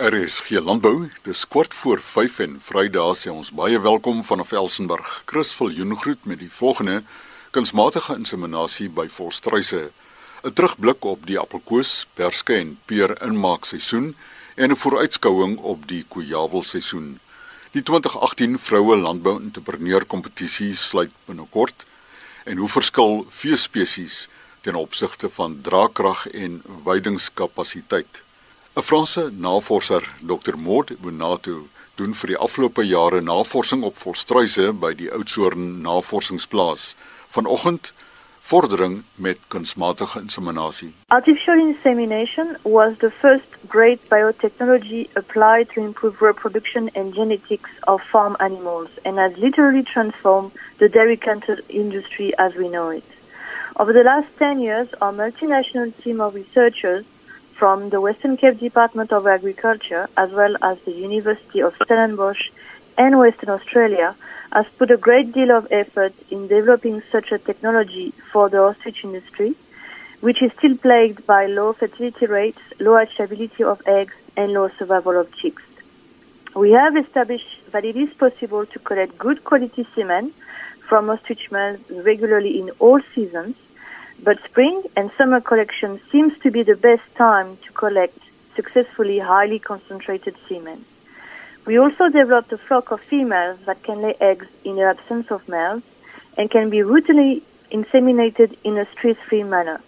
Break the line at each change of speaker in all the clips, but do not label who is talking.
RSG Landbou, dis kwart voor 5 en Vrydag sê ons baie welkom vanaf Elsenburg. Chris Viljoen groet met die volgende kunsmatige inseminasie by Volstruise. 'n Terugblik op die appelkoos, perske en peer inmaak seisoen en 'n vooruitskouing op die kojawel seisoen. Die 2018 vroue landbou entrepreneur kompetisie sluit binnekort en hoe verskil veespesies ten opsigte van draagkrag en weidingskapasiteit? 'n Franse navorser, Dr. Maud Bonato, doen vir die afgelope jare navorsing op volstruise by die Oudtshoorn Navorsingsplaas. Vanoggend vordering met kunsmatige inseminasie.
Artificial insemination was the first great biotechnology applied to improve reproduction and genetics of farm animals and has literally transformed the dairy cattle industry as we know it. Over the last 10 years, our multinational team of researchers from the Western Cape Department of Agriculture, as well as the University of Stellenbosch and Western Australia, has put a great deal of effort in developing such a technology for the ostrich industry, which is still plagued by low fertility rates, low hatchability of eggs, and low survival of chicks. We have established that it is possible to collect good quality semen from ostrich males regularly in all seasons but spring and summer collection seems to be the best time to collect successfully highly concentrated semen. We also developed a flock of females that can lay eggs in the absence of males and can be routinely inseminated in a stress-free manner.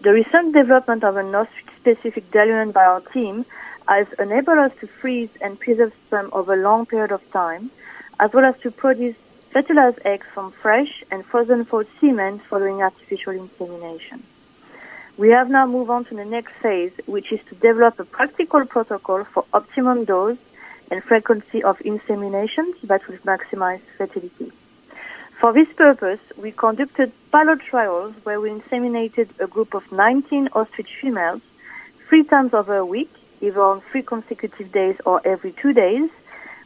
The recent development of an ostrich-specific diluent by our team has enabled us to freeze and preserve sperm over a long period of time, as well as to produce fertilized eggs from fresh and frozen food semen following artificial insemination. We have now moved on to the next phase, which is to develop a practical protocol for optimum dose and frequency of inseminations that will maximize fertility. For this purpose, we conducted pilot trials where we inseminated a group of 19 ostrich females three times over a week, either on three consecutive days or every two days,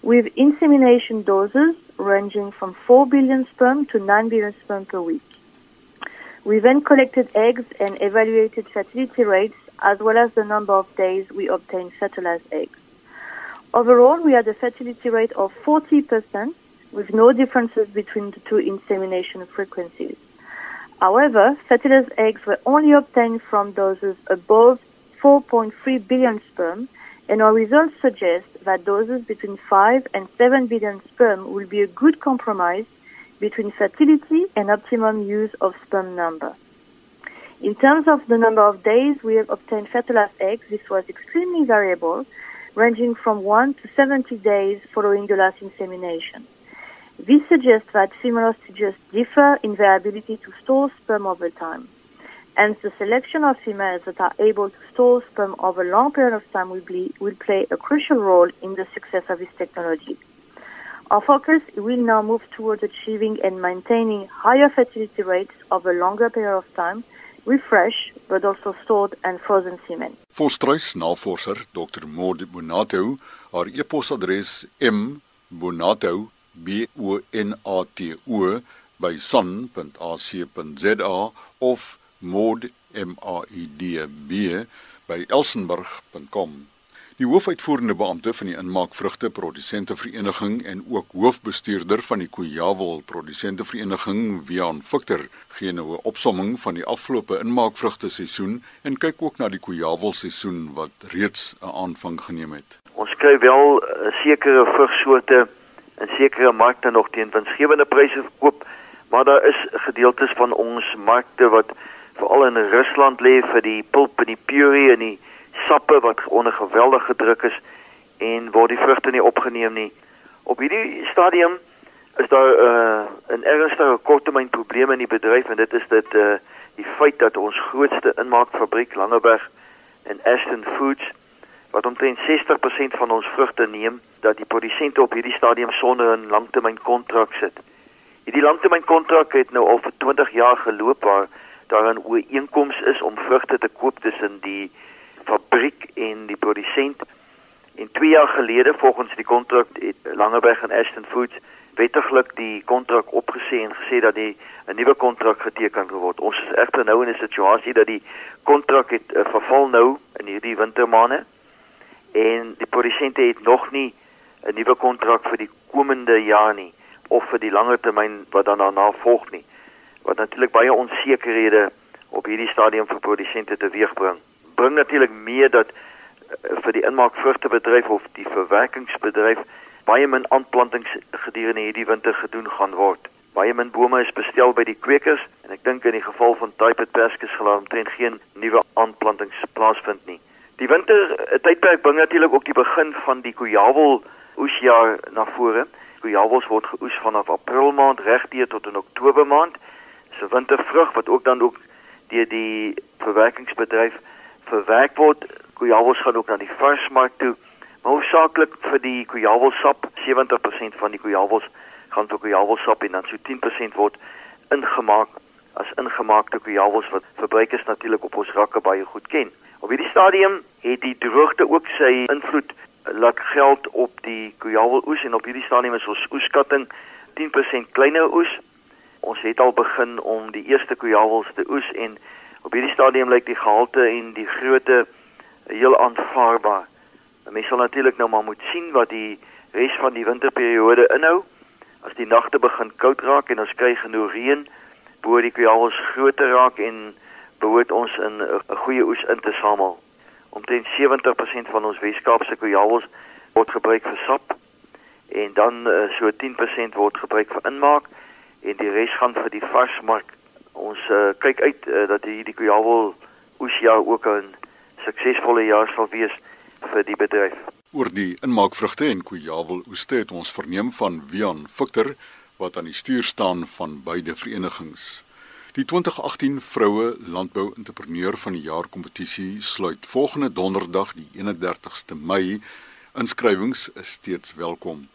with insemination doses ranging from 4 billion sperm to 9 billion sperm per week. We then collected eggs and evaluated fertility rates as well as the number of days we obtained fertilized eggs. Overall, we had a fertility rate of 40% with no differences between the two insemination frequencies. However, fertilized eggs were only obtained from doses above 4.3 billion sperm and our results suggest that doses between 5 and 7 billion sperm will be a good compromise between fertility and optimum use of sperm number. In terms of the number of days we have obtained fertilized eggs, this was extremely variable, ranging from 1 to 70 days following the last insemination. This suggests that female ostriches differ in their ability to store sperm over time. And the selection of females that are able to store sperm over a long period of time will, be, will play a crucial role in the success of this technology. Our focus will now move towards achieving and maintaining higher fertility rates over a longer period of time with fresh but also stored and frozen semen.
Volstruis navorser Dr. Maud Bonato, haar e-posadres mbonato b o n a t o by sun.ac.za of Maud M A I D B by elsenburg.com. Die hoofuitvoerende beampte van die Inmaakvrugte Produsente Vereniging en ook hoofbestuurder van die Kojawel Produsente Vereniging, Wian Victor, gee nou 'n opsomming van die afgelope inmaakvrugte seisoen en kyk ook na die Kojawel seisoen wat reeds 'n aanvang geneem het.
Ons kry wel uh, sekere vrugsoorte in sekere markte nog teen winsgewende pryse verkoop, maar daar is gedeeltes van ons markte wat veral in Rusland lê vir die pulp en die puree en die sappe wat onder geweldige druk is en word die vrugte nie opgeneem nie. Op hierdie stadium is daar uh, 'n ernstige korttermynprobleem in die bedryf en dit is dit uh, die feit dat ons grootste inmaakfabriek Langeberg en Aston Foods wat omtrent 60% van ons vrugte neem, dat die produsente op hierdie stadium sonder 'n langtermynkontrak sit. Hierdie langtermynkontrak het nou al vir 20 jaar geloop waar daar 'n ooreenkoms is om vrugte te koop tussen die fabriek en die produsent. En 2 jaar gelede volgens die kontrak het Langeberg en Ashton Foods wettiglik die kontrak opgesê en gesê dat die 'n nuwe kontrak geteken kan word. Ons is egter nou in 'n situasie dat die kontrak het uh, verval nou in hierdie wintermaande en die produsente het nog nie 'n nuwe kontrak vir die komende jaar nie of vir die langer termyn wat dan daarna volg nie. Wat natuurlik baie onsekerhede op hierdie stadium vir produsente teweegbring. Bring natuurlik mee dat uh, vir die inmaakvrugtebedryf of die verwerkingsbedryf baie min aanplantings gedurende hierdie winter gedoen gaan word. Baie min bome is bestel by die kwekers en ek dink in die geval van Typet Perskes gaan omtrent geen nuwe aanplantings plaasvind nie. Die winter eh, tydperk bring natuurlik ook die begin van die Kujawel oesjaar na vore. Kujawels word geoes vanaf April maand regdeur tot in Oktober maand. Wintervrug wat ook dan ook deur die verwerkingsbedryf verwerk word. Kujawels gaan ook na die varsmark toe. Maar hoofsaaklik vir die kujawelsap, 70% van die kujawels gaan vir kujawelsap en dan so 10% word ingemaak as ingemaakte kujawels wat verbruikers natuurlik op ons rakke baie goed ken. Op hierdie stadium het die droogte ook sy invloed laat geld op die kujawel oes en op hierdie stadium is ons oeskatting 10% kleiner oes. Ons het al begin om die eerste kujawels te oes en op hierdie stadium lyk die gehalte en die grootte heel aanvaarbaar. Mens sal natuurlik nou maar moet sien wat die res van die winterperiode inhou. As die nagte begin koud raak en ons kry genoeg reën, behoort die kujawels groter raak en behoort ons 'n 'n goeie oes in te samel. Omtrent 70% van ons Weskaapse kujawels word gebruik vir sap en dan uh, so 10% word gebruik vir inmaak en die res gaan vir die varsmark. Ons uh, kyk uit uh, dat hierdie kujawel oesjaar ook 'n suksesvolle jaar sal wees vir die bedryf.
Oor die inmaakvrugte en kujawel oeste het ons verneem van Wian Victor wat aan die stuur staan van beide verenigings. Die 2018 Vroue Landbou Entrepreneur van die Jaar kompetisie sluit volgende donderdag die 31ste Mei. Inskrywings is steeds welkom.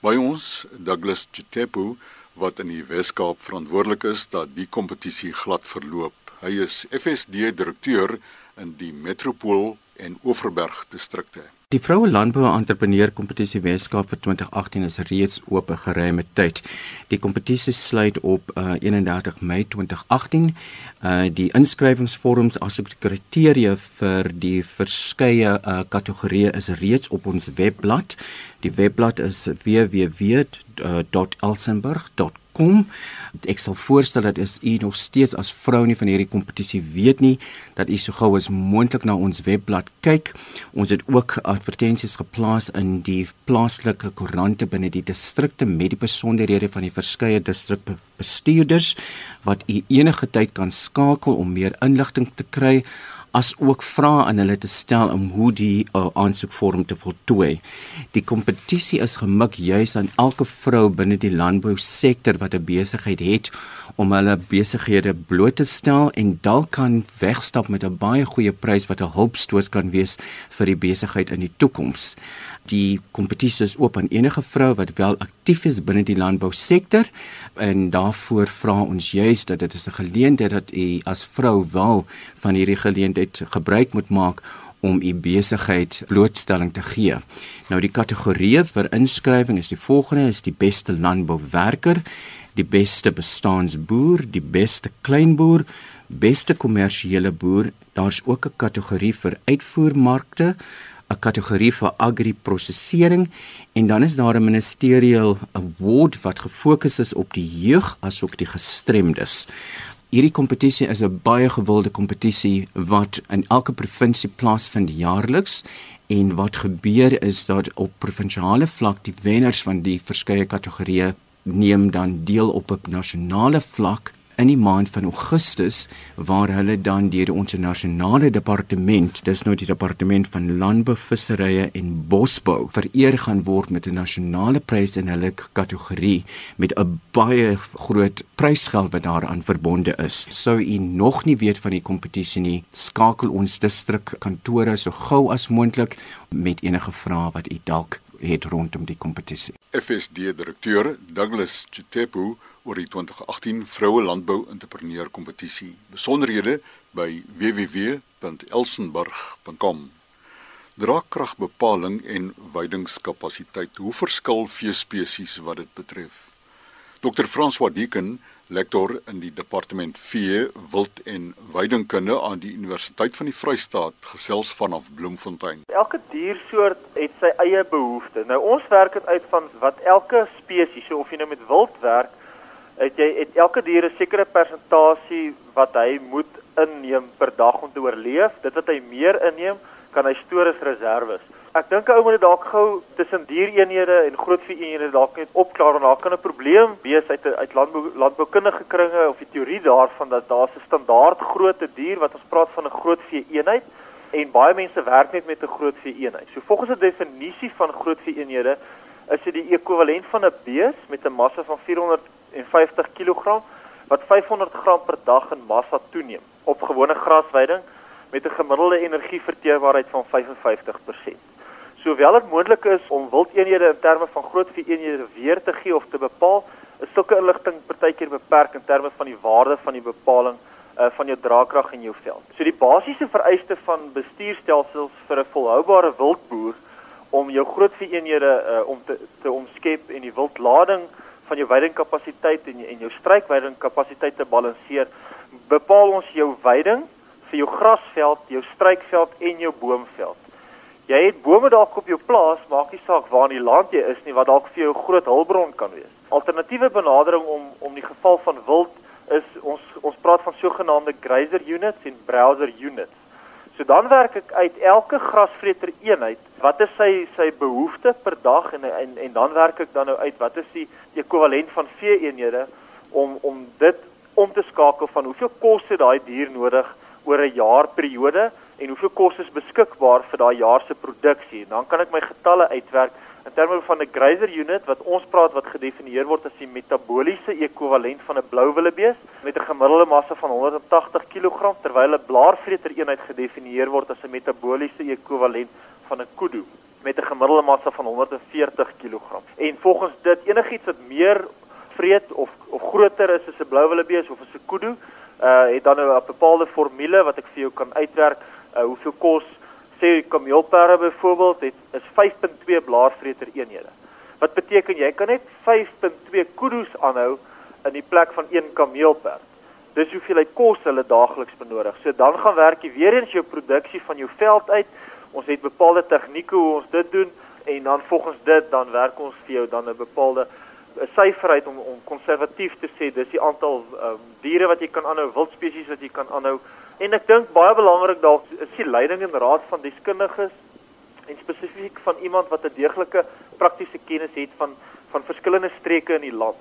By ons Douglas Chitepu wat in die Wes-Kaap verantwoordelik is dat die kompetisie glad verloop. Hy is FSD direkteur in die Metropool en Oeverberg distrikte.
Die vroue landbou entrepreneur kompetisie Weskaap vir 2018 is reeds oop vir geruime tyd. Die kompetisie sluit op uh, 31 Mei 2018. Uh, die inskrywingsvorms asook die kriteria vir die verskeie uh, kategorieë is reeds op ons webblad. Die webblad is www.elsenburg.com ek sal voorstel dat as u nog steeds as vrou nie van hierdie kompetisie weet nie, dat u so gou as moontlik na ons webblad kyk. Ons het ook advertensies geplaas in die plaaslike koerante binne die distrikte met die besonderhede van die verskeie distrikbestuurders wat u enige tyd kan skakel om meer inligting te kry as ook vra aan hulle te stel om hoe die uh, aansoekvorm te voltooi. Die kompetisie is gemik juis aan elke vrou binne die landbousektor wat 'n besigheid het om hulle besighede bloot te stel en dalk kan wegstap met 'n baie goeie prys wat 'n hulpstoot kan wees vir die besigheid in die toekoms. Die kompetisie is oop aan enige vrou wat wel aktief is binne die landbousektor en daarvoor vra ons juis dat dit is 'n geleentheid dat u as vrou wel van hierdie geleentheid gebruik moet maak om u besigheid blootstelling te gee. Nou die kategorieë vir inskrywing is die volgende: is die beste landbouwerker, die beste bestaansboer, die beste kleinboer, beste kommersiële boer. Daar's ook 'n kategorie vir uitvoermarkte 'n kategorie vir agri-prosesering en dan is daar 'n ministerial award wat gefokus is op die jeug asook die gestremdes. Hierdie kompetisie is 'n baie gewilde kompetisie wat in elke provinsie plaasvind jaarliks en wat gebeur is dat op provinsiale vlak die wenners van die verskeie kategorieë neem dan deel op 'n nasionale vlak in die maand van Augustus waar hulle dan deur die internasionale departement, dis nou die departement van landbou, visserye en bosbou, vereer gaan word met 'n nasionale prys in hulle kategorie met 'n baie groot prysgeld wat daaraan verbonde is. Sou u nog nie weet van die kompetisie nie, skakel ons distrik kantore so gou as moontlik met enige vrae wat u dalk het rondom die kompetisie.
FSD direkteur Douglas Chitepu oor die 2018 Vroue Landbou Entrepreneur Kompetisie. Besonderhede by www.elsenburg.com. Draagkragbepaling en weidingskapasiteit. Hoe verskil veespesies wat dit betref? Dr. François Deeken lektor in die departement vee, wild en weidingkunde aan die Universiteit van die Vrystaat, gesels vanaf Bloemfontein.
Elke diersoort het sy eie behoeftes. Nou ons werk dit uit van wat elke spesies, so of jy nou met wild werk, het jy het elke dier 'n sekere persentasie wat hy moet inneem per dag om te oorleef. Dit wat hy meer inneem, kan hy stoor as reserves. Ek dink 'n ou moet dalk gou tussen diereenhede en grootvee-eenhede dalk net opklaar want daar kan 'n probleem wees uit uit landbou landboukundige kringe of die teorie daarvan dat daar 'n standaard grootte dier wat ons praat van 'n grootvee-eenheid en baie mense werk net met 'n grootvee-eenheid. So volgens 'n definisie van grootvee-eenhede is dit die ekwivalent van 'n bees met 'n massa van 450 kg wat 500 gram per dag in massa toeneem op gewone grasweiding met 'n gemiddelde energieverteerbaarheid van 55%. Sowel dit moontlik is om wildeenhede in terme van grootvee-eenhede weer te gee of te bepaal, is sulke inligting partykeer beperk in terme van die waarde van die bepaling uh, van jou draagkrag en jou veld. So die basiese vereiste van bestuurstelsels vir 'n volhoubare wildboer om jou grootvee-eenhede uh, om te te omskep en die wildlading van jou weidingkapasiteit en en jou strykweidingkapasiteit te balanseer, bepaal ons jou weiding vir jou grasveld, jou strykveld en jou boomveld. Jy het bome dalk op jou plaas, maak nie saak waar in die land jy is nie, wat dalk vir jou 'n groot hulpbron kan wees. Alternatiewe benadering om om die geval van wild is ons ons praat van sogenaamde grazer units en browser units. So dan werk ek uit elke grasvreter eenheid, wat is sy sy behoefte per dag en en en dan werk ek dan nou uit wat is die ekwivalent van vee eenhede om om dit om te skakel van hoeveel kos het daai dier nodig oor 'n jaar periode en hoeveel kos is beskikbaar vir daai jaar se produksie. En dan kan ek my getalle uitwerk in terme van 'n grazer unit wat ons praat wat gedefinieer word as die metabooliese ekwivalent van 'n blou willebees met 'n gemiddelde massa van 180 kg terwyl 'n blaarvreter eenheid gedefinieer word as 'n metabooliese ekwivalent van 'n kudu met 'n gemiddelde massa van 140 kg. En volgens dit enigiets wat meer vreet of of groter is as 'n blou willebees of as 'n kudu, uh het dan 'n bepaalde formule wat ek vir jou kan uitwerk uh, hoeveel kos sê kameelperde byvoorbeeld het is 5.2 blaarvreter eenhede. Wat beteken jy kan net 5.2 kudu's aanhou in die plek van een kameelperd. Dis hoeveel hy kos hulle daagliks benodig. So dan gaan werk jy weer eens jou produksie van jou veld uit. Ons het bepaalde tegnieke hoe ons dit doen en dan volgens dit dan werk ons vir jou dan 'n bepaalde 'n syfer uit om om konservatief te sê dis die aantal um, diere wat jy kan aanhou, wildspesies wat jy kan aanhou En ek dink baie belangrik dalk is die leiding en raad van deskundiges en spesifiek van iemand wat 'n deeglike praktiese kennis het van van verskillende streke in die land.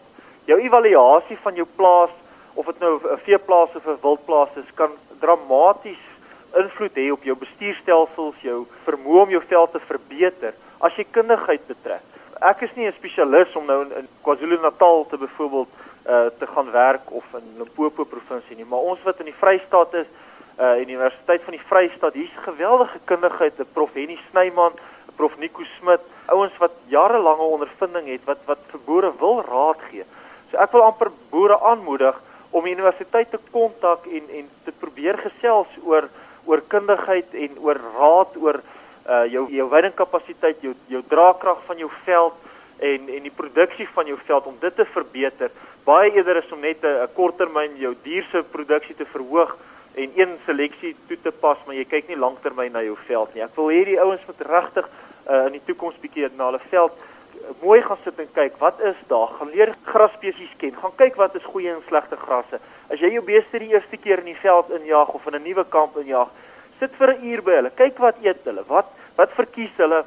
Jou evaluasie van jou plaas of dit nou 'n veeplaas of 'n wildplaas is, kan dramaties invloed hê op jou bestuurstelsels, jou vermoë om jou veld te verbeter as jy kundigheid betrek. Ek is nie 'n spesialis om nou in, in KwaZulu-Natal te byvoorbeeld uh, te gaan werk of in Limpopo provinsie nie, maar ons wat in die Vrystaat is, uh Universiteit van die Vrystaat. Hier's geweldige kundigheid, prof Henny Snyman, prof Nico Smit, ouens wat jarelange ondervinding het wat wat vir boere wil raad gee. So ek wil amper boere aanmoedig om die universiteit te kontak en en te probeer gesels oor oor kundigheid en oor raad oor uh jou jou weidingkapasiteit, jou jou draagkrag van jou veld en en die produksie van jou veld om dit te verbeter. Baie eerder is om net 'n korttermyn jou dier se produksie te verhoog en een seleksie toe te pas, maar jy kyk nie lanktermyn na jou veld nie. Ek wil hê die ouens moet regtig uh, in die toekoms bietjie na hulle veld uh, mooi gaan sit en kyk wat is daar. Gaan leer grasspesies ken. Gaan kyk wat is goeie en slegte grasse. As jy jou beeste die eerste keer in die veld injaag of in 'n nuwe kamp injaag, sit vir 'n uur by hulle. Kyk wat eet hulle. Wat wat verkies hulle?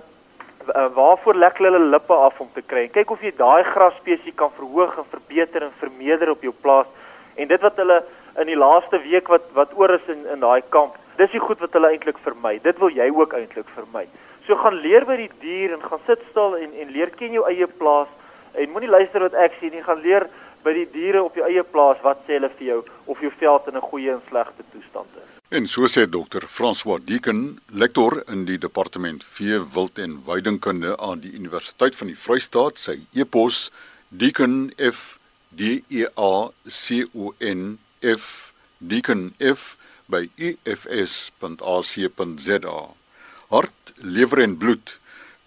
Uh, waarvoor lek hulle lippe af om te kry? Kyk of jy daai grasspesie kan verhoog en verbeter en vermeerder op jou plaas. En dit wat hulle in die laaste week wat wat oor is in in daai kamp. Dis die goed wat hulle eintlik vermy. Dit wil jy ook eintlik vermy. So gaan leer by die dier en gaan sit stil en en leer ken jou eie plaas en moenie luister wat ek sê nie. Gaan leer by die diere op jou eie plaas wat sê hulle vir jou of jou veld in 'n goeie en slegte toestand is.
En so sê dokter François Deeken, lektor in die departement vee, wild en weidingkunde aan die Universiteit van die Vrystaat, sy e-pos deeken f d e a c o n f deacon f by efs.ac.za. Hart, lewer en bloed,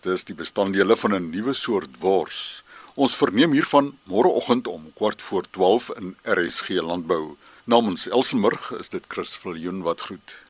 dis die bestanddele van 'n nuwe soort wors. Ons verneem hiervan môreoggend om kwart voor 12 in RSG Landbou. Namens Elsenburg is dit Chris Viljoen wat groet.